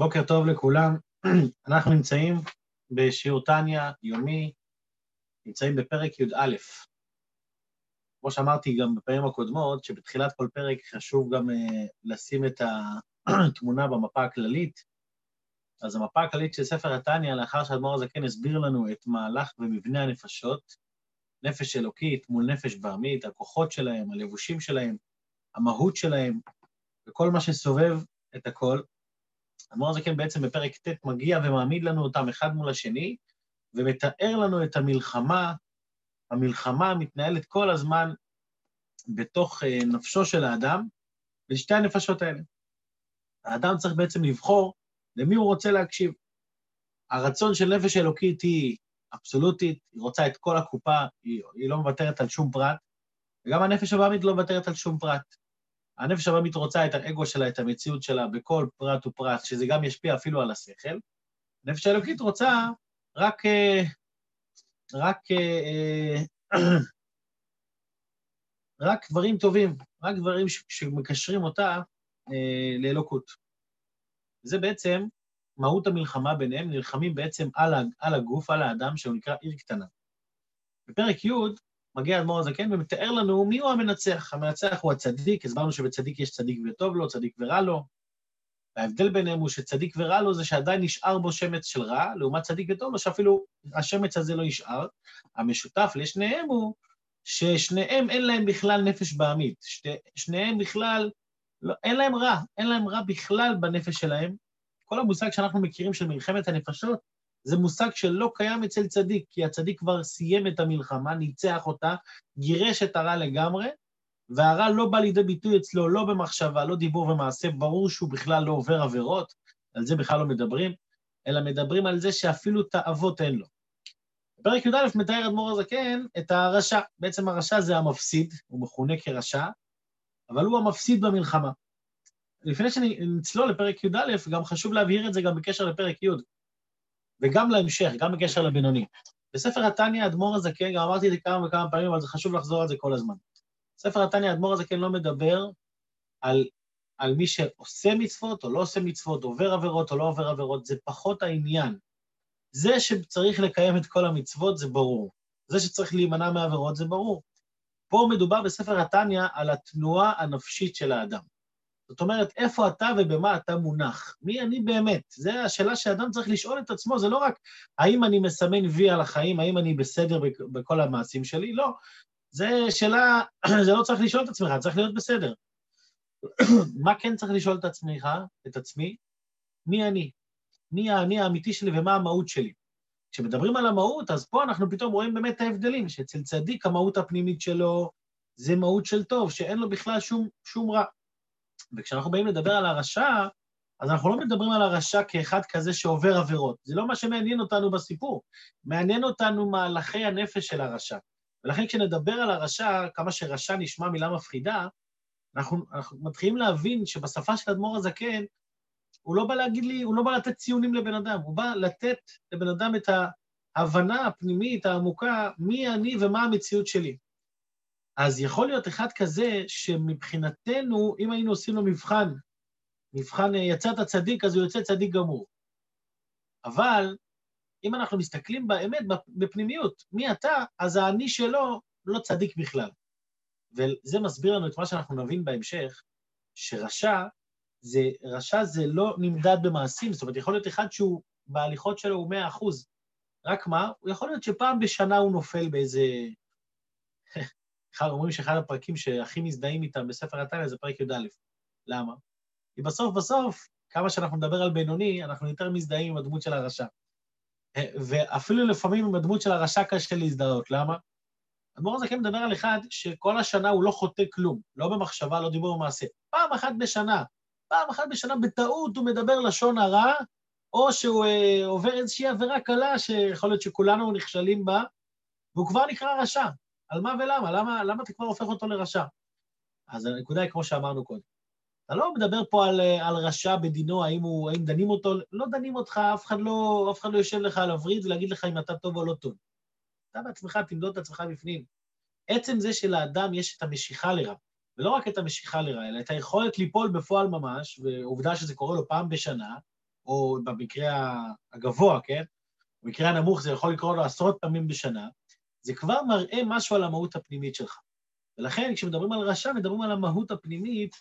בוקר טוב לכולם. אנחנו נמצאים בשיעור טניה יומי, נמצאים בפרק י"א. כמו שאמרתי גם בפעמים הקודמות, שבתחילת כל פרק חשוב גם uh, לשים את התמונה במפה הכללית. אז המפה הכללית של ספר התניא, לאחר שהאדמו"ר הזקן הסביר לנו את מהלך ומבנה הנפשות, נפש אלוקית מול נפש בהמית, הכוחות שלהם, הלבושים שלהם, המהות שלהם, וכל מה שסובב את הכל, האדמו"ר הזקן בעצם בפרק ט' מגיע ומעמיד לנו אותם אחד מול השני, ומתאר לנו את המלחמה, המלחמה מתנהלת כל הזמן בתוך אה, נפשו של האדם, בשתי הנפשות האלה. האדם צריך בעצם לבחור למי הוא רוצה להקשיב. הרצון של נפש אלוקית היא אבסולוטית, היא רוצה את כל הקופה, היא, היא לא מוותרת על שום פרט, וגם הנפש הבאמית לא מוותרת על שום פרט. הנפש הבאמית רוצה את האגו שלה, את המציאות שלה, בכל פרט ופרט, שזה גם ישפיע אפילו על השכל. הנפש האלוקית רוצה רק, אה, רק, אה, רק דברים טובים, רק דברים שמקשרים אותה אה, לאלוקות. זה בעצם מהות המלחמה ביניהם, נלחמים בעצם על הגוף, על האדם, שהוא נקרא עיר קטנה. בפרק י' מגיע האדמו"ר הזקן ומתאר לנו מי הוא המנצח. המנצח הוא הצדיק, הסברנו שבצדיק יש צדיק וטוב לו, צדיק ורע לו. וההבדל ביניהם הוא שצדיק ורע לו זה שעדיין נשאר בו שמץ של רע, לעומת צדיק וטוב לו שאפילו השמץ הזה לא נשאר. המשותף לשניהם הוא ששניהם אין להם בכלל נפש בעמית. שני, שניהם בכלל, לא, אין להם רע, אין להם רע בכלל בנפש שלהם. כל המושג שאנחנו מכירים של מלחמת הנפשות, זה מושג שלא קיים אצל צדיק, כי הצדיק כבר סיים את המלחמה, ניצח אותה, גירש את הרע לגמרי, והרע לא בא לידי ביטוי אצלו לא במחשבה, לא דיבור ומעשה, ברור שהוא בכלל לא עובר עבירות, על זה בכלל לא מדברים, אלא מדברים על זה שאפילו תאוות אין לו. בפרק י"א מתאר אדמו"ר הזקן את הרשע. בעצם הרשע זה המפסיד, הוא מכונה כרשע, אבל הוא המפסיד במלחמה. לפני שנצלול לפרק י"א, גם חשוב להבהיר את זה גם בקשר לפרק י'. וגם להמשך, גם בקשר לבינוני. בספר התניא, אדמו"ר הזקן, גם אמרתי את זה כמה וכמה פעמים, אבל זה חשוב לחזור על זה כל הזמן. בספר התניא, אדמו"ר הזקן לא מדבר על, על מי שעושה מצוות או לא עושה מצוות, עובר עבירות או לא עובר עבירות, זה פחות העניין. זה שצריך לקיים את כל המצוות זה ברור. זה שצריך להימנע מעבירות זה ברור. פה מדובר בספר התניא על התנועה הנפשית של האדם. זאת אומרת, איפה אתה ובמה אתה מונח? מי אני באמת? זו השאלה שאדם צריך לשאול את עצמו, זה לא רק האם אני מסמן וי על החיים, האם אני בסדר בכל המעשים שלי, לא. זו שאלה, זה לא צריך לשאול את עצמך, צריך להיות בסדר. מה כן צריך לשאול את עצמך, את עצמי? מי אני? מי האני האמיתי שלי ומה המהות שלי? כשמדברים על המהות, אז פה אנחנו פתאום רואים באמת את ההבדלים, שאצל צדיק המהות הפנימית שלו זה מהות של טוב, שאין לו בכלל שום, שום רע. וכשאנחנו באים לדבר על הרשע, אז אנחנו לא מדברים על הרשע כאחד כזה שעובר עבירות. זה לא מה שמעניין אותנו בסיפור. מעניין אותנו מהלכי הנפש של הרשע. ולכן כשנדבר על הרשע, כמה שרשע נשמע מילה מפחידה, אנחנו, אנחנו מתחילים להבין שבשפה של אדמו"ר הזקן, הוא לא בא להגיד לי, הוא לא בא לתת ציונים לבן אדם, הוא בא לתת לבן אדם את ההבנה הפנימית, העמוקה, מי אני ומה המציאות שלי. אז יכול להיות אחד כזה שמבחינתנו, אם היינו עושים לו מבחן, מבחן אה, יצאת צדיק, אז הוא יוצא צדיק גמור. אבל אם אנחנו מסתכלים באמת, בפנימיות, מי אתה, אז האני שלו לא צדיק בכלל. וזה מסביר לנו את מה שאנחנו נבין בהמשך, שרשע זה, רשע זה לא נמדד במעשים, זאת אומרת, יכול להיות אחד שהוא, בהליכות שלו הוא מאה אחוז. רק מה? הוא יכול להיות שפעם בשנה הוא נופל באיזה אומרים שאחד הפרקים שהכי מזדהים איתם בספר התניא זה פרק י"א. למה? כי בסוף בסוף, כמה שאנחנו נדבר על בינוני, אנחנו יותר מזדהים עם הדמות של הרשע. אה, ואפילו לפעמים עם הדמות של הרשע קשה להזדהות. למה? אדמו"ר הזקן מדבר על אחד שכל השנה הוא לא חוטא כלום, לא במחשבה, לא דיבור במעשה. פעם אחת בשנה, פעם אחת בשנה בטעות הוא מדבר לשון הרע, או שהוא אה, עובר איזושהי עבירה קלה שיכול להיות שכולנו נכשלים בה, והוא כבר נקרא רשע. על מה ולמה? למה, למה אתה כבר הופך אותו לרשע? אז הנקודה היא כמו שאמרנו קודם. אתה לא מדבר פה על, על רשע בדינו, האם, הוא, האם דנים אותו, לא דנים אותך, אף אחד לא, אף אחד לא יושב לך על הווריד ולהגיד לך אם אתה טוב או לא טוב. אתה בעצמך תמדוד את עצמך בפנים. עצם זה שלאדם יש את המשיכה לרע, ולא רק את המשיכה לרע, אלא את היכולת ליפול בפועל ממש, ועובדה שזה קורה לו פעם בשנה, או במקרה הגבוה, כן? במקרה הנמוך זה יכול לקרות לו עשרות פעמים בשנה, זה כבר מראה משהו על המהות הפנימית שלך. ולכן כשמדברים על רשע, מדברים על המהות הפנימית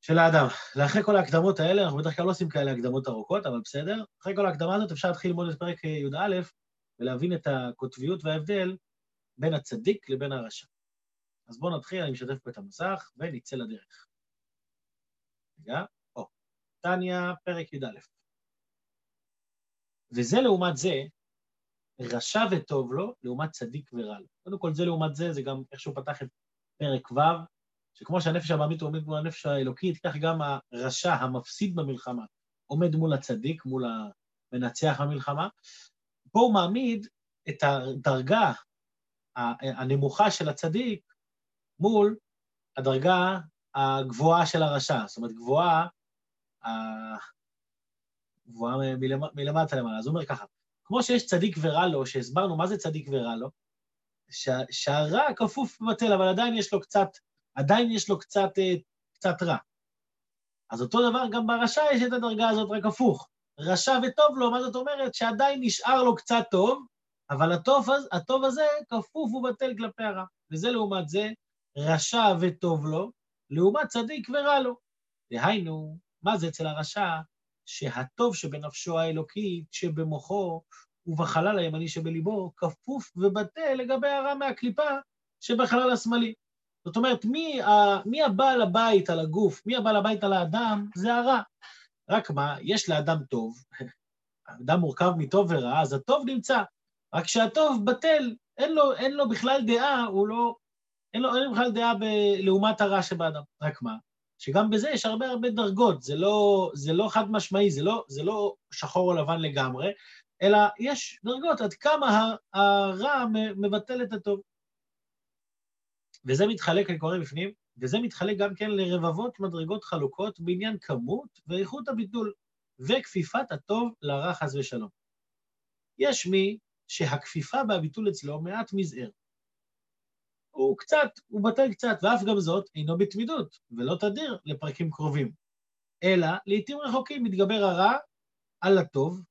של האדם. ואחרי כל ההקדמות האלה, אנחנו בדרך כלל לא עושים כאלה הקדמות ארוכות, אבל בסדר. אחרי כל ההקדמה הזאת אפשר להתחיל ללמוד את פרק י"א ולהבין את הקוטביות וההבדל בין הצדיק לבין הרשע. אז בואו נתחיל, אני משתף פה את המסך ונצא לדרך. רגע, או, טניה, פרק י"א. וזה לעומת זה, רשע וטוב לו, לעומת צדיק ורע לו. קודם כל, זה לעומת זה, זה גם איך שהוא פתח את פרק ו', שכמו שהנפש הבעמית עומד מול הנפש האלוקית, כך גם הרשע המפסיד במלחמה עומד מול הצדיק, מול המנצח במלחמה. פה הוא מעמיד את הדרגה הנמוכה של הצדיק מול הדרגה הגבוהה של הרשע. זאת אומרת, גבוהה, גבוהה מלמטה למעלה. אז הוא אומר ככה, כמו שיש צדיק ורע לו, שהסברנו מה זה צדיק ורע לו, שהרע כפוף בבטל, אבל עדיין יש לו קצת, עדיין יש לו קצת, אה, קצת רע. אז אותו דבר גם ברשע יש את הדרגה הזאת, רק הפוך. רשע וטוב לו, מה זאת אומרת? שעדיין נשאר לו קצת טוב, אבל הטוב, הטוב הזה כפוף ובטל כלפי הרע. וזה לעומת זה, רשע וטוב לו, לעומת צדיק ורע לו. דהיינו, מה זה אצל הרשע? שהטוב שבנפשו האלוקית, שבמוחו ובחלל הימני שבליבו, כפוף ובטל לגבי הרע מהקליפה שבחלל השמאלי. זאת אומרת, מי, ה, מי הבעל הבית על הגוף, מי הבעל הבית על האדם, זה הרע. רק מה, יש לאדם טוב, האדם מורכב מטוב ורע, אז הטוב נמצא. רק שהטוב בטל, אין לו, אין לו בכלל דעה, הוא לא... אין לו, אין לו בכלל דעה ב, לעומת הרע שבאדם. רק מה? שגם בזה יש הרבה הרבה דרגות, זה לא, זה לא חד משמעי, זה לא, זה לא שחור או לבן לגמרי, אלא יש דרגות עד כמה הרע מבטל את הטוב. וזה מתחלק, אני קורא בפנים, וזה מתחלק גם כן לרבבות מדרגות חלוקות בעניין כמות ואיכות הביטול, וכפיפת הטוב לרע חס ושלום. יש מי שהכפיפה והביטול אצלו מעט מזער. הוא קצת, הוא בטל קצת, ואף גם זאת אינו בתמידות, ולא תדיר לפרקים קרובים. אלא לעתים רחוקים מתגבר הרע על הטוב,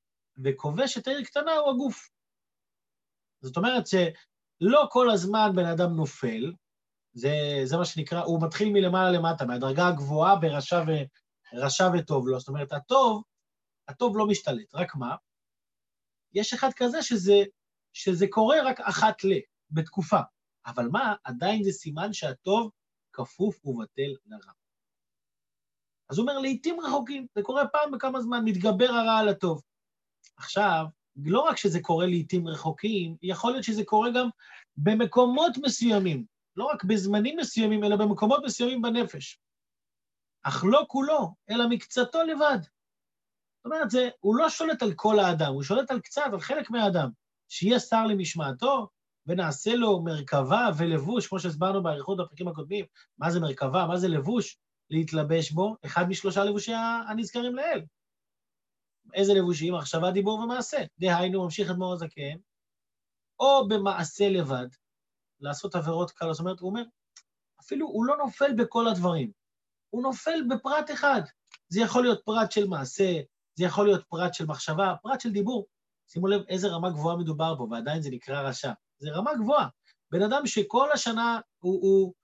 וכובש את העיר קטנה הוא הגוף. זאת אומרת שלא כל הזמן בן אדם נופל, זה, זה מה שנקרא, הוא מתחיל מלמעלה למטה, מהדרגה הגבוהה ברשע ו, רשע וטוב לו. זאת אומרת, הטוב, הטוב לא משתלט, רק מה? יש אחד כזה שזה, שזה קורה רק אחת ל, בתקופה. אבל מה, עדיין זה סימן שהטוב כפוף ובטל לרע. אז הוא אומר, לעתים רחוקים, זה קורה פעם בכמה זמן, מתגבר הרע על הטוב. עכשיו, לא רק שזה קורה לעתים רחוקים, יכול להיות שזה קורה גם במקומות מסוימים, לא רק בזמנים מסוימים, אלא במקומות מסוימים בנפש. אך לא כולו, אלא מקצתו לבד. זאת אומרת, זה, הוא לא שולט על כל האדם, הוא שולט על קצת, על חלק מהאדם. שיהיה שר למשמעתו, ונעשה לו מרכבה ולבוש, כמו שהסברנו באריכות בפרקים הקודמים, מה זה מרכבה, מה זה לבוש, להתלבש בו, אחד משלושה לבושי הנזכרים לאל. איזה לבושים? מחשבה, דיבור ומעשה. דהיינו, ממשיך את מור הזקן, או במעשה לבד, לעשות עבירות קלות. זאת אומרת, הוא אומר, אפילו הוא לא נופל בכל הדברים, הוא נופל בפרט אחד. זה יכול להיות פרט של מעשה, זה יכול להיות פרט של מחשבה, פרט של דיבור. שימו לב איזה רמה גבוהה מדובר פה, ועדיין זה נקרא רשע. זה רמה גבוהה. בן אדם שכל השנה הוא, הוא,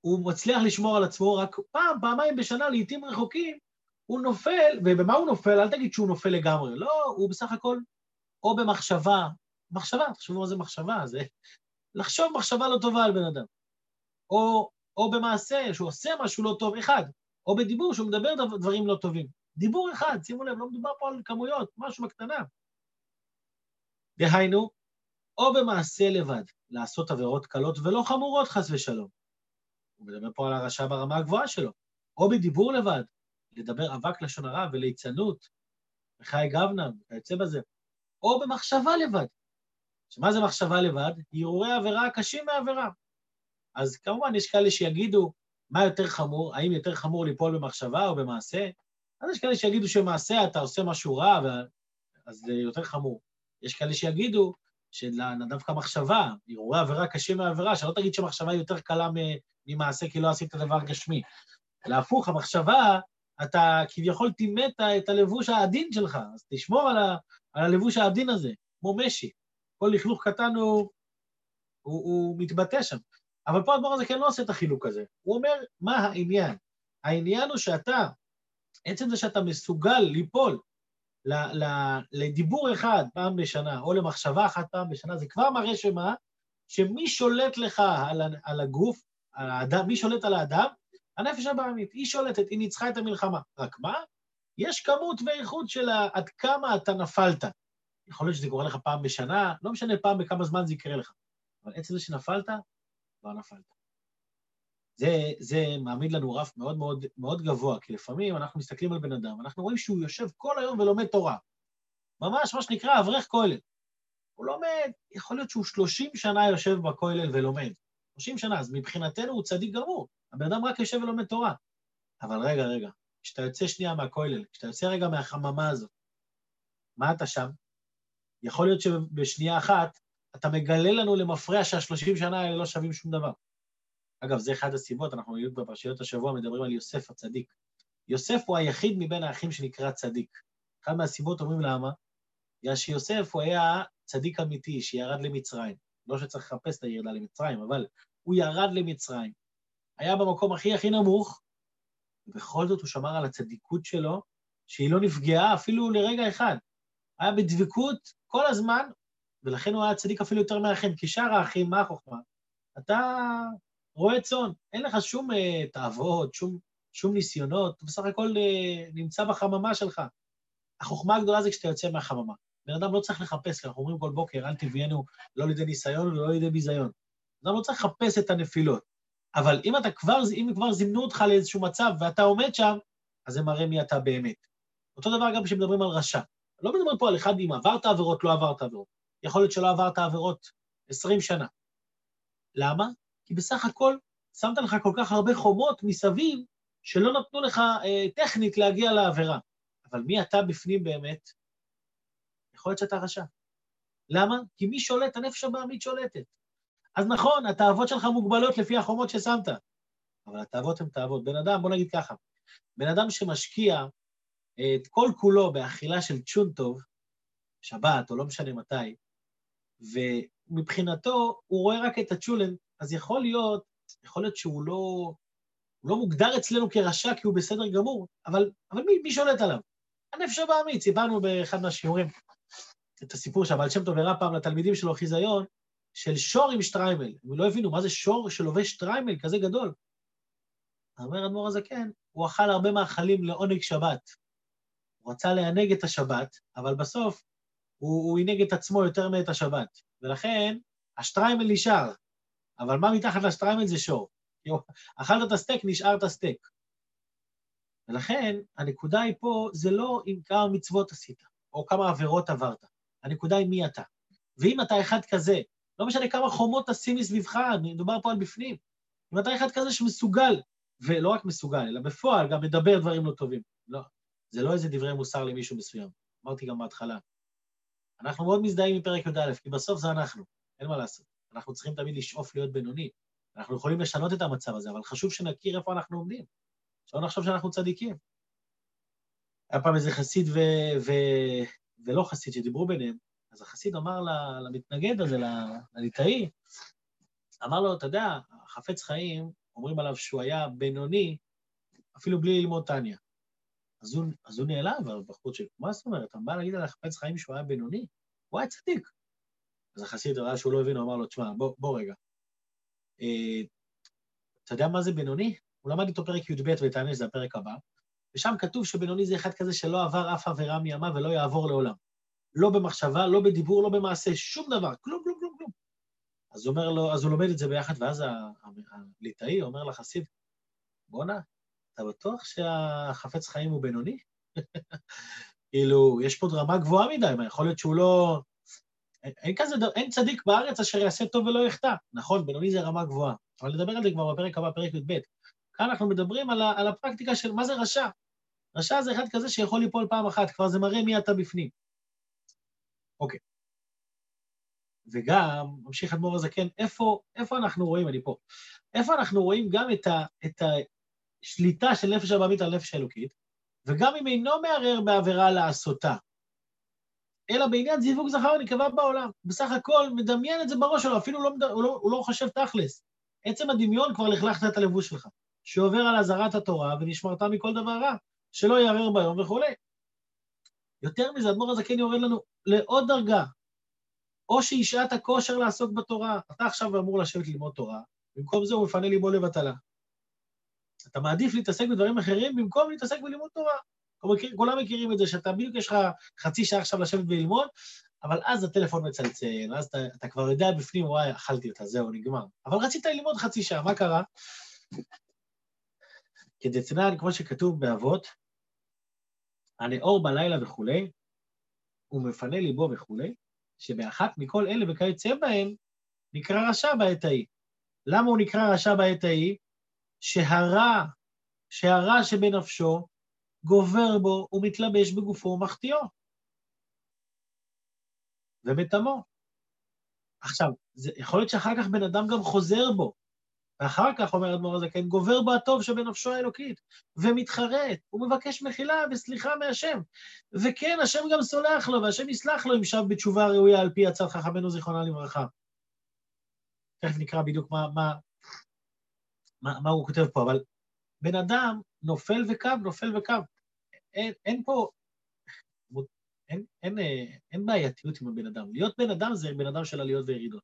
הוא מצליח לשמור על עצמו, רק פעם, פעמיים בשנה, לעיתים רחוקים, הוא נופל, ובמה הוא נופל? אל תגיד שהוא נופל לגמרי. לא, הוא בסך הכל או במחשבה, מחשבה, תחשבו מה זה מחשבה, זה לחשוב מחשבה לא טובה על בן אדם. או, או במעשה, שהוא עושה משהו לא טוב, אחד. או בדיבור, שהוא מדבר דברים לא טובים. דיבור אחד, שימו לב, לא מדובר פה על כמויות, משהו בקטנה. דהיינו, או במעשה לבד, לעשות עבירות קלות ולא חמורות, חס ושלום. הוא מדבר פה על הרשע ברמה הגבוהה שלו. או בדיבור לבד, לדבר אבק לשון הרע וליצנות, וחי גבנה, וכיוצא בזה. או במחשבה לבד. שמה זה מחשבה לבד? הרהורי עבירה קשים מעבירה. אז כמובן, יש כאלה שיגידו, מה יותר חמור? האם יותר חמור ליפול במחשבה או במעשה? אז יש כאלה שיגידו שמעשה אתה עושה משהו רע, אז זה יותר חמור. יש כאלה שיגידו דווקא מחשבה, הרהורי עבירה קשים מעבירה, שלא תגיד שמחשבה היא יותר קלה ממעשה כי לא עשית דבר גשמי. אלא הפוך, המחשבה, אתה כביכול טימאת את הלבוש העדין שלך, אז תשמור על, ה, על הלבוש העדין הזה, כמו משי. כל לכלוך קטן הוא, הוא, הוא מתבטא שם. אבל פה הדבר הזה כן לא עושה את החילוק הזה. הוא אומר, מה העניין? העניין הוא שאתה, עצם זה שאתה מסוגל ליפול לדיבור אחד פעם בשנה, או למחשבה אחת פעם בשנה, זה כבר מראה שמה? שמי שולט לך על, על הגוף, על האדם, מי שולט על האדם? הנפש הבעמית. היא שולטת, היא ניצחה את המלחמה. רק מה? יש כמות ואיכות של עד כמה אתה נפלת. יכול להיות שזה קורה לך פעם בשנה, לא משנה פעם בכמה זמן זה יקרה לך. אבל עצם זה שנפלת, כבר נפלת. זה, זה מעמיד לנו רף מאוד מאוד, מאוד גבוה, כי לפעמים אנחנו מסתכלים על בן אדם, אנחנו רואים שהוא יושב כל היום ולומד תורה. ממש מה שנקרא אברך כולל. הוא לומד, יכול להיות שהוא 30 שנה יושב בכולל ולומד. 30 שנה, אז מבחינתנו הוא צדיק גמור. הבן אדם רק יושב ולומד תורה. אבל רגע, רגע, כשאתה יוצא שנייה מהכולל, כשאתה יוצא רגע מהחממה הזאת, מה אתה שם? יכול להיות שבשנייה אחת אתה מגלה לנו למפרע שהשלושים שנה האלה לא שווים שום דבר. אגב, זה אחד הסיבות, אנחנו בדיוק בפרשיות השבוע מדברים על יוסף הצדיק. יוסף הוא היחיד מבין האחים שנקרא צדיק. אחת מהסיבות אומרים למה? בגלל שיוסף הוא היה צדיק אמיתי שירד למצרים. לא שצריך לחפש את הירידה למצרים, אבל הוא ירד למצרים. היה במקום הכי הכי נמוך, ובכל זאת הוא שמר על הצדיקות שלו, שהיא לא נפגעה אפילו לרגע אחד. היה בדבקות כל הזמן, ולכן הוא היה צדיק אפילו יותר מהאחים, כי שאר האחים, מה החוכמה? אתה רועה צאן, אין לך שום uh, תאוות, שום, שום ניסיונות, אתה בסך הכל uh, נמצא בחממה שלך. החוכמה הגדולה זה כשאתה יוצא מהחממה. בן אדם לא צריך לחפש, כי אנחנו אומרים כל בוקר, אל תביאנו לא לידי ניסיון ולא לידי ביזיון. בן אדם לא צריך לחפש את הנפילות. אבל אם אתה כבר, אם כבר זימנו אותך לאיזשהו מצב ואתה עומד שם, אז זה מראה מי אתה באמת. אותו דבר גם כשמדברים על רשע. לא מדברים פה על אחד אם עברת עבירות, לא עברת עבירות. יכול להיות שלא עברת עבירות 20 שנה. למה? כי בסך הכל שמת לך כל כך הרבה חומות מסביב, שלא נתנו לך אה, טכנית להגיע לעבירה. אבל מי אתה בפנים באמת? יכול להיות שאתה רשע. למה? כי מי שולט? הנפש הבעמית שולטת. אז נכון, התאוות שלך מוגבלות לפי החומות ששמת, אבל התאוות הן תאוות. בן אדם, בוא נגיד ככה, בן אדם שמשקיע את כל כולו באכילה של צ'ון טוב, שבת או לא משנה מתי, ומבחינתו הוא רואה רק את הצ'ולן, אז יכול להיות, יכול להיות שהוא לא, לא מוגדר אצלנו כרשע כי הוא בסדר גמור, אבל, אבל מי, מי שולט עליו? הנפש הבעמית, סיפרנו באחד מהשיעורים את הסיפור שהבעל שם טוב הראה פעם לתלמידים שלו חיזיון, של שור עם שטריימל. הם לא הבינו מה זה שור שלובש שטריימל כזה גדול. אומר אדמו"ר הזקן, הוא אכל הרבה מאכלים לעונג שבת. הוא רצה לענג את השבת, אבל בסוף הוא, הוא עינג את עצמו יותר מאת השבת. ולכן השטריימל נשאר, אבל מה מתחת לשטריימל זה שור. אכלת את הסטייק, נשאר את הסטייק. ולכן, הנקודה היא פה, זה לא עם כמה מצוות עשית, או כמה עבירות עברת. הנקודה היא מי אתה. ואם אתה אחד כזה, לא משנה כמה חומות תשים מסביבך, מדובר פה על בפנים. אם אתה אחד כזה שמסוגל, ולא רק מסוגל, אלא בפועל גם מדבר דברים לא טובים. לא, זה לא איזה דברי מוסר למישהו מסוים. אמרתי גם בהתחלה. אנחנו מאוד מזדהים עם פרק י"א, כי בסוף זה אנחנו, אין מה לעשות. אנחנו צריכים תמיד לשאוף להיות בינוני. אנחנו יכולים לשנות את המצב הזה, אבל חשוב שנכיר איפה אנחנו עומדים. שלא נחשוב שאנחנו צדיקים. היה פעם איזה חסיד ו... ו... ולא חסיד שדיברו ביניהם, אז החסיד אמר למתנגד הזה, לליטאי, אמר לו, אתה יודע, חפץ חיים, אומרים עליו שהוא היה בינוני, אפילו בלי ללמוד טניה. אז הוא, הוא נעלב, הבחור של, מה זאת אומרת? אתה בא להגיד על החפץ חיים שהוא היה בינוני? הוא היה צדיק. אז החסיד ראה שהוא לא הבין, הוא אמר לו, תשמע, בוא, בוא רגע. אה, אתה יודע מה זה בינוני? הוא למד איתו פרק י"ב ותענה שזה הפרק הבא, ושם כתוב שבינוני זה אחד כזה שלא עבר אף עבירה מימיו ולא יעבור לעולם. לא במחשבה, לא בדיבור, לא במעשה, שום דבר, כלום, כלום, כלום, כלום. אז אומר לו, אז הוא לומד את זה ביחד, ואז הליטאי אומר לחסיד, בואנה, אתה בטוח שהחפץ חיים הוא בינוני? כאילו, יש פה דרמה גבוהה מדי, מה, יכול להיות שהוא לא... אין, כזה, אין צדיק בארץ אשר יעשה טוב ולא יחטא. נכון, בינוני זה רמה גבוהה, אבל נדבר על זה כבר בפרק הבא, פרק י"ב. כאן אנחנו מדברים על, ה, על הפרקטיקה של מה זה רשע. רשע זה אחד כזה שיכול ליפול פעם אחת, כבר זה מראה מי אתה בפנים. אוקיי. וגם, ממשיך אדמו"ר הזקן, איפה, איפה אנחנו רואים, אני פה, איפה אנחנו רואים גם את, ה, את השליטה של נפש הבעמית על נפש האלוקית? וגם אם אינו מערער בעבירה לעשותה, אלא בעניין זיווג זכר נקבע בעולם. בסך הכל מדמיין את זה בראש שלו, אפילו לא, הוא, לא, הוא לא חושב תכלס. עצם הדמיון כבר לכלכת את הלבוש שלך, שעובר על אזהרת התורה ונשמרת מכל דבר רע, שלא יערער ביום וכולי. יותר מזה, אדמו"ר הזקן יורד לנו לעוד דרגה, או שהשעת הכושר לעסוק בתורה. אתה עכשיו אמור לשבת ללמוד תורה, במקום זה הוא מפנה ליבו לבטלה. אתה מעדיף להתעסק בדברים אחרים במקום להתעסק בלימוד תורה. כולם מכירים את זה, שאתה בדיוק יש לך חצי שעה עכשיו לשבת וללמוד, אבל אז הטלפון מצלצל, אז אתה, אתה כבר יודע בפנים, וואי, אכלתי אותה, זהו, נגמר. אבל רצית ללמוד חצי שעה, מה קרה? כדצנן, כמו שכתוב באבות, הנאור בלילה וכולי, הוא מפנה ליבו וכולי, שבאחת מכל אלה וכיוצא בהם, נקרא רשע בעת ההיא. למה הוא נקרא רשע בעת ההיא? שהרע, שהרע שבנפשו גובר בו ומתלבש בגופו ומחטיאו. ומטמאו. עכשיו, זה, יכול להיות שאחר כך בן אדם גם חוזר בו, ואחר כך, אומר אדמו"ר הזקן, גובר בו הטוב שבנפשו האלוקית, ומתחרט, ומבקש מחילה וסליחה מהשם. וכן, השם גם סולח לו, והשם יסלח לו אם שב בתשובה ראויה על פי עצת חכמינו זיכרונה לברכה. תכף נקרא בדיוק מה, מה, מה, מה הוא כותב פה, אבל בן אדם נופל וקם, נופל וקם. אין, אין פה, אין, אין, אין, אין בעייתיות עם הבן אדם. להיות בן אדם זה בן אדם של עליות וירידות.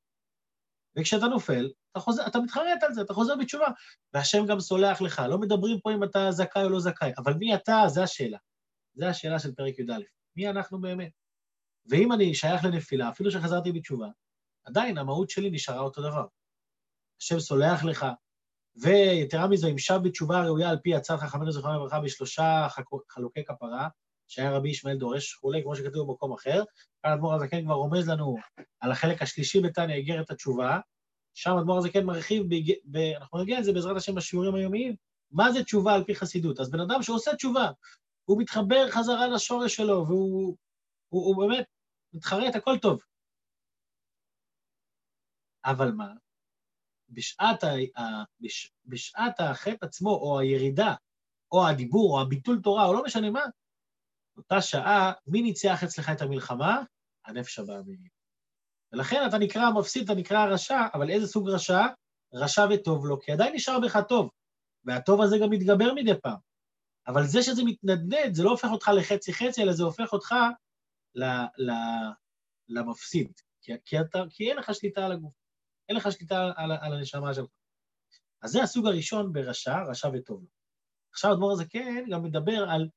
וכשאתה נופל, אתה, חוזר, אתה מתחרט על זה, אתה חוזר בתשובה, והשם גם סולח לך. לא מדברים פה אם אתה זכאי או לא זכאי, אבל מי אתה, זו השאלה. זו השאלה של פרק י"א. מי אנחנו באמת? ואם אני שייך לנפילה, אפילו שחזרתי בתשובה, עדיין המהות שלי נשארה אותו דבר. השם סולח לך, ויתרה מזו, אם שב בתשובה ראויה על פי הצעת חכמינו זכרונה לברכה בשלושה חלוקי כפרה, שהיה רבי ישמעאל דורש וכולי, כמו שכתוב במקום אחר. כאן אדמו"ר הזקן כבר רומז לנו על החלק השלישי בתניא, איגרת התשובה. שם אדמו"ר הזקן מרחיב, ואנחנו נגיע לזה בעזרת השם בשיעורים היומיים, מה זה תשובה על פי חסידות. אז בן אדם שעושה תשובה, הוא מתחבר חזרה לשורש שלו, והוא הוא, הוא באמת מתחרט, הכל טוב. אבל מה? בשעת, ה, בש, בשעת החטא עצמו, או הירידה, או הדיבור, או הביטול תורה, או לא משנה מה, באותה שעה, מי ניצח אצלך את המלחמה? הנפש הבאמינית. ולכן אתה נקרא מפסיד, אתה נקרא רשע, אבל איזה סוג רשע? רשע וטוב לו, כי עדיין נשאר בך טוב, והטוב הזה גם מתגבר מדי פעם. אבל זה שזה מתנדנד, זה לא הופך אותך לחצי-חצי, אלא זה הופך אותך ל, ל, למפסיד, כי, כי, אתה, כי אין לך שליטה על הגוף, אין לך שליטה על, על הנשמה שלך. אז זה הסוג הראשון ברשע, רשע וטוב לו. עכשיו אדמו"ר כן גם מדבר על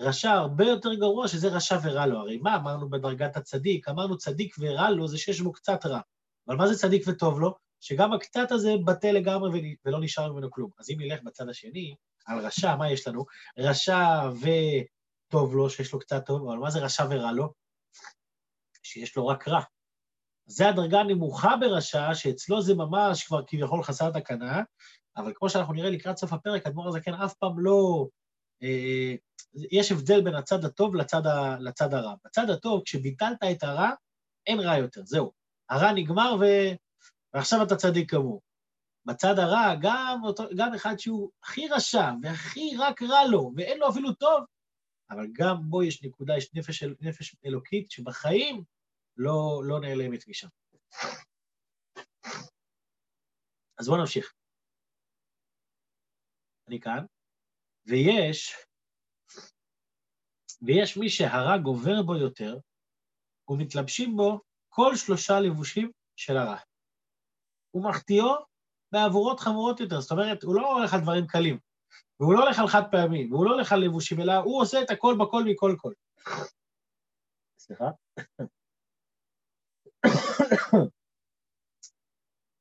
רשע הרבה יותר גרוע, שזה רשע ורע לו. הרי מה אמרנו בדרגת הצדיק? אמרנו צדיק ורע לו זה שיש בו קצת רע. אבל מה זה צדיק וטוב לו? שגם הקצת הזה בטל לגמרי ולא נשאר ממנו כלום. אז אם נלך בצד השני, על רשע, מה יש לנו? רשע וטוב לו, שיש לו קצת טוב, אבל מה זה רשע ורע לו? שיש לו רק רע. זה הדרגה הנמוכה ברשע, שאצלו זה ממש כבר כביכול חסר תקנה, אבל כמו שאנחנו נראה לקראת סוף הפרק, אדמו"ר הזקן אף פעם לא אה, יש הבדל בין הצד הטוב לצד, ה, לצד הרע. בצד הטוב, כשביטלת את הרע, אין רע יותר, זהו. הרע נגמר ו... ועכשיו אתה צדיק כמוהו. בצד הרע, גם, אותו, גם אחד שהוא הכי רשע והכי רק רע לו, ואין לו אפילו טוב, אבל גם בו יש נקודה, יש נפש, נפש אלוקית שבחיים לא, לא נעלמת משם. אז בואו נמשיך. אני כאן. ויש, ויש מי שהרע גובר בו יותר, ומתלבשים בו כל שלושה לבושים של הרע. ומחטיאו בעבורות חמורות יותר, זאת אומרת, הוא לא הולך על דברים קלים, והוא לא הולך על חד פעמים, והוא לא הולך על לבושים, אלא הוא עושה את הכל בכל מכל כל. סליחה?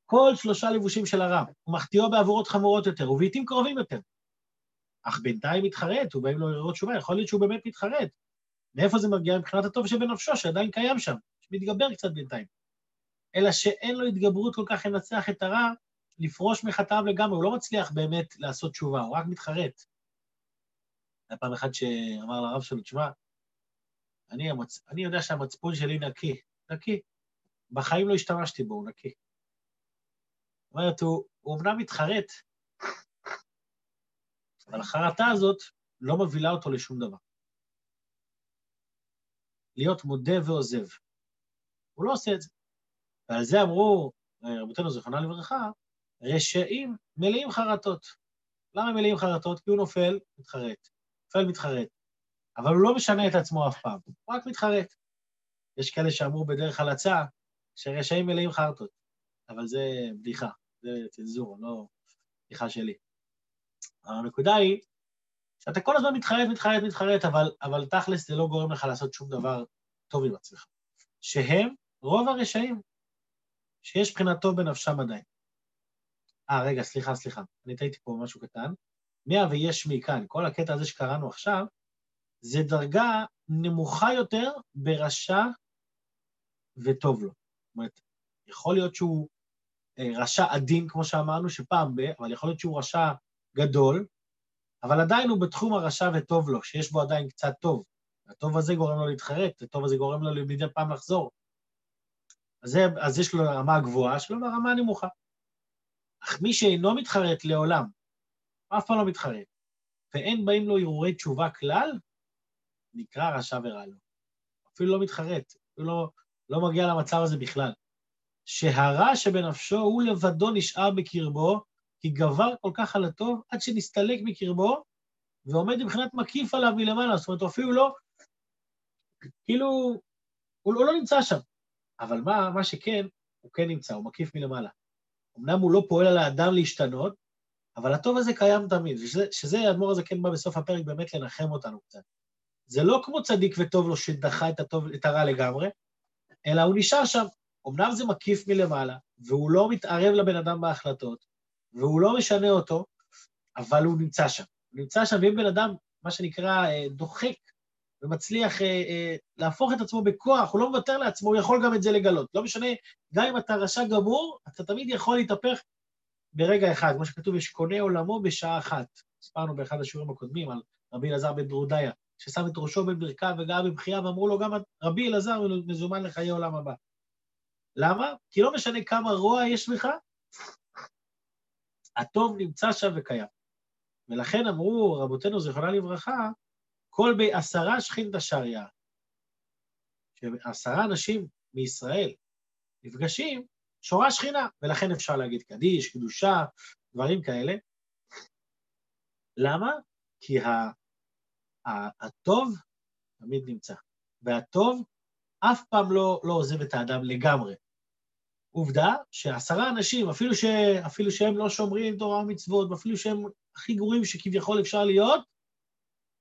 כל שלושה לבושים של הרע, ומחטיאו בעבורות חמורות יותר, ובעיתים קרובים יותר. אך בינתיים מתחרט, הוא באים לו לראות תשובה, יכול להיות שהוא באמת מתחרט. מאיפה זה מגיע? מבחינת הטוב שבנפשו, שעדיין קיים שם, שמתגבר קצת בינתיים. אלא שאין לו התגברות כל כך לנצח את הרע, לפרוש מחטאיו לגמרי, הוא לא מצליח באמת לעשות תשובה, הוא רק מתחרט. היה פעם אחת שאמר לרב שלו, תשמע, אני, המצ... אני יודע שהמצפון שלי נקי, נקי. בחיים לא השתמשתי בו, הוא נקי. זאת אומרת, הוא, הוא אמנם מתחרט, אבל החרטה הזאת לא מובילה אותו לשום דבר. להיות מודה ועוזב. הוא לא עושה את זה. ועל זה אמרו, רבותינו זיכרונה לברכה, רשעים מלאים חרטות. למה מלאים חרטות? כי הוא נופל, מתחרט. נופל, מתחרט. אבל הוא לא משנה את עצמו אף פעם, הוא רק מתחרט. יש כאלה שאמרו בדרך הלצה שרשעים מלאים חרטות, אבל זה בדיחה, זה צנזורה, לא בדיחה שלי. הנקודה היא שאתה כל הזמן מתחרט, מתחרט, מתחרט, אבל, אבל תכלס זה לא גורם לך לעשות שום דבר טוב עם עצמך. שהם רוב הרשעים, שיש בחינת טוב בנפשם עדיין. אה, רגע, סליחה, סליחה, אני טעיתי פה משהו קטן. מאה ויש מכאן, כל הקטע הזה שקראנו עכשיו, זה דרגה נמוכה יותר ברשע וטוב לו. אומרת, יכול להיות שהוא אה, רשע עדין, כמו שאמרנו, שפעם ב... אבל יכול להיות שהוא רשע גדול, אבל עדיין הוא בתחום הרשע וטוב לו, שיש בו עדיין קצת טוב. הטוב הזה גורם לו להתחרט, הטוב הזה גורם לו מדי פעם לחזור. אז, זה, אז יש לו רמה גבוהה שלו והרמה הנמוכה. אך מי שאינו מתחרט לעולם, אף פעם לא מתחרט, ואין באים לו הרהורי תשובה כלל, נקרא רשע ורע לו. אפילו לא מתחרט, אפילו לא, לא מגיע למצב הזה בכלל. שהרע שבנפשו הוא לבדו נשאר בקרבו, כי גבר כל כך על הטוב עד שנסתלק מקרבו, ועומד מבחינת מקיף עליו מלמעלה. זאת אומרת, הוא אפילו לא, כאילו, הוא, הוא לא נמצא שם. אבל מה, מה שכן, הוא כן נמצא, הוא מקיף מלמעלה. אמנם הוא לא פועל על האדם להשתנות, אבל הטוב הזה קיים תמיד, ושזה, שזה האדמו"ר הזה כן בא בסוף הפרק באמת לנחם אותנו קצת. זה לא כמו צדיק וטוב לו שדחה את, הטוב, את הרע לגמרי, אלא הוא נשאר שם. אמנם זה מקיף מלמעלה, והוא לא מתערב לבן אדם בהחלטות, והוא לא משנה אותו, אבל הוא נמצא שם. הוא נמצא שם, ואם בן אדם, מה שנקרא, אה, דוחק ומצליח אה, אה, להפוך את עצמו בכוח, הוא לא מוותר לעצמו, הוא יכול גם את זה לגלות. לא משנה, גם אם אתה רשע גמור, אתה תמיד יכול להתהפך ברגע אחד. כמו שכתוב, יש קונה עולמו בשעה אחת. הסברנו באחד השיעורים הקודמים על רבי אלעזר בן דרודיה, ששם את ראשו בברכיו וגאה בבכייה, ואמרו לו, גם רבי אלעזר מזומן לחיי עולם הבא. למה? כי לא משנה כמה רוע יש בך, הטוב נמצא שם וקיים. ולכן אמרו רבותינו, זיכרונה לברכה, כל בעשרה שכין דשריה, שעשרה אנשים מישראל נפגשים, שורה שכינה, ולכן אפשר להגיד קדיש, קדושה, דברים כאלה. למה? כי הטוב תמיד נמצא, והטוב אף פעם לא, לא עוזב את האדם לגמרי. עובדה שעשרה אנשים, אפילו, ש, אפילו שהם לא שומרים תורה ומצוות, ואפילו שהם הכי גרועים שכביכול אפשר להיות,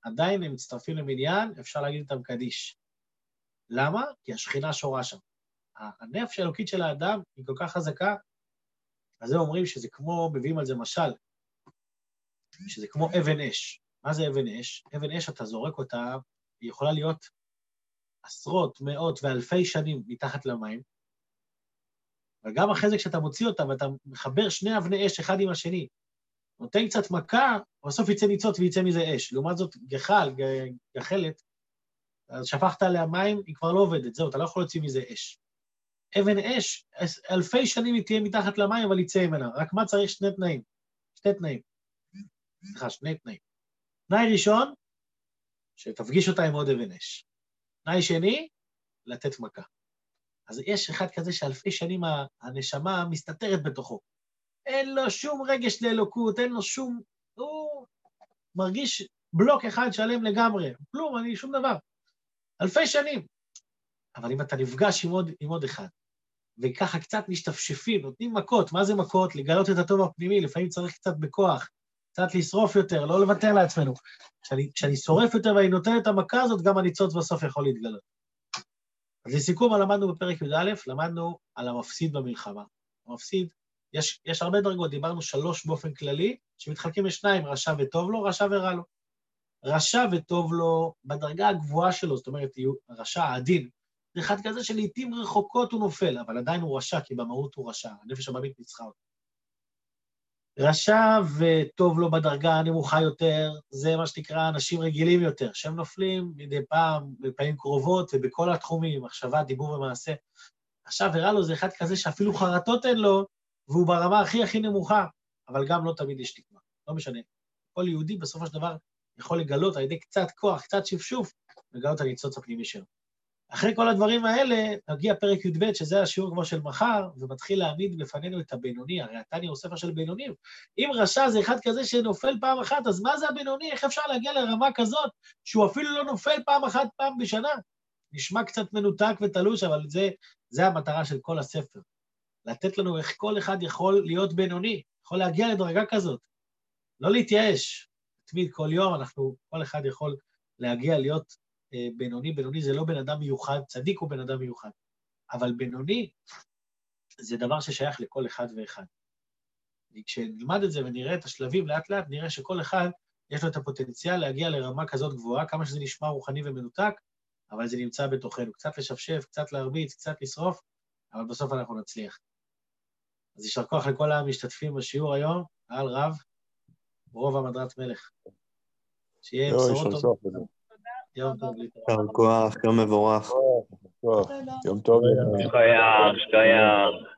עדיין הם מצטרפים למניין, אפשר להגיד איתם קדיש. למה? כי השכינה שורה שם. הנפש האלוקית של האדם היא כל כך חזקה, אז הם אומרים שזה כמו, מביאים על זה משל, שזה כמו אבן אש. מה זה אבן אש? אבן אש, אתה זורק אותה, היא יכולה להיות עשרות, מאות ואלפי שנים מתחת למים, וגם אחרי זה כשאתה מוציא אותה ואתה מחבר שני אבני אש אחד עם השני, נותן קצת מכה, בסוף יצא ניצוץ ויצא מזה אש. לעומת זאת, גחל, גחלת, אז שפכת עליה מים, היא כבר לא עובדת, זהו, אתה לא יכול להוציא מזה אש. אבן אש, אלפי שנים היא תהיה מתחת למים, אבל יצא ממנה. רק מה צריך? שני תנאים. שתי תנאים. סליחה, שני תנאים. תנאי ראשון, שתפגיש אותה עם עוד אבן אש. תנאי שני, לתת מכה. אז יש אחד כזה שאלפי שנים הנשמה מסתתרת בתוכו. אין לו שום רגש לאלוקות, אין לו שום... הוא מרגיש בלוק אחד שלם לגמרי. כלום, אני שום דבר. אלפי שנים. אבל אם אתה נפגש עם עוד, עם עוד אחד, וככה קצת משתפשפים, נותנים מכות, מה זה מכות? לגלות את הטוב הפנימי, לפעמים צריך קצת בכוח, קצת לשרוף יותר, לא לוותר לעצמנו. כשאני, כשאני שורף יותר ואני נותן את המכה הזאת, גם הניצוץ בסוף יכול להתגלות. אז לסיכום, מה למדנו בפרק י"א? למדנו על המפסיד במלחמה. המפסיד, יש, יש הרבה דרגות, דיברנו שלוש באופן כללי, שמתחלקים לשניים, רשע וטוב לו, רשע ורע לו. רשע וטוב לו בדרגה הגבוהה שלו, זאת אומרת, רשע עדין, זה אחד כזה שלעיתים רחוקות הוא נופל, אבל עדיין הוא רשע, כי במהות הוא רשע, הנפש הבאמית ניצחה אותו. רשע וטוב לו בדרגה הנמוכה יותר, זה מה שנקרא אנשים רגילים יותר, שהם נופלים מדי פעם, בפעמים קרובות ובכל התחומים, מחשבה, דיבור ומעשה. עכשיו, הראה לו זה אחד כזה שאפילו חרטות אין לו, והוא ברמה הכי הכי נמוכה, אבל גם לא תמיד יש תקווה, לא משנה. כל יהודי בסופו של דבר יכול לגלות על ידי קצת כוח, קצת שפשוף, לגלות הניצוץ הפנימי שלו. אחרי כל הדברים האלה, מגיע פרק י"ב, שזה השיעור כמו של מחר, ומתחיל להעמיד בפנינו את הבינוני, הרי התניא הוא ספר של בינונים. אם רשע זה אחד כזה שנופל פעם אחת, אז מה זה הבינוני? איך אפשר להגיע לרמה כזאת, שהוא אפילו לא נופל פעם אחת פעם בשנה? נשמע קצת מנותק ותלוש, אבל זה, זה המטרה של כל הספר. לתת לנו איך כל אחד יכול להיות בינוני, יכול להגיע לדרגה כזאת. לא להתייאש. תמיד, כל יום, אנחנו, כל אחד יכול להגיע להיות בינוני. בינוני זה לא בן אדם מיוחד, צדיק הוא בן אדם מיוחד. אבל בינוני זה דבר ששייך לכל אחד ואחד. כשנלמד את זה ונראה את השלבים לאט-לאט, נראה שכל אחד יש לו את הפוטנציאל להגיע לרמה כזאת גבוהה, כמה שזה נשמע רוחני ומנותק, אבל זה נמצא בתוכנו. קצת לשפשף, קצת להרביץ, קצת לשרוף, אבל בסוף אנחנו נצליח. אז יישר כוח לכל המשתתפים בשיעור היום, על רב, רוב המדרת מלך. שיהיה בשורות טובות. יום טוב להתראות. יישר כוח, יום מבורך. יום טוב. שכוייח, שכוייח.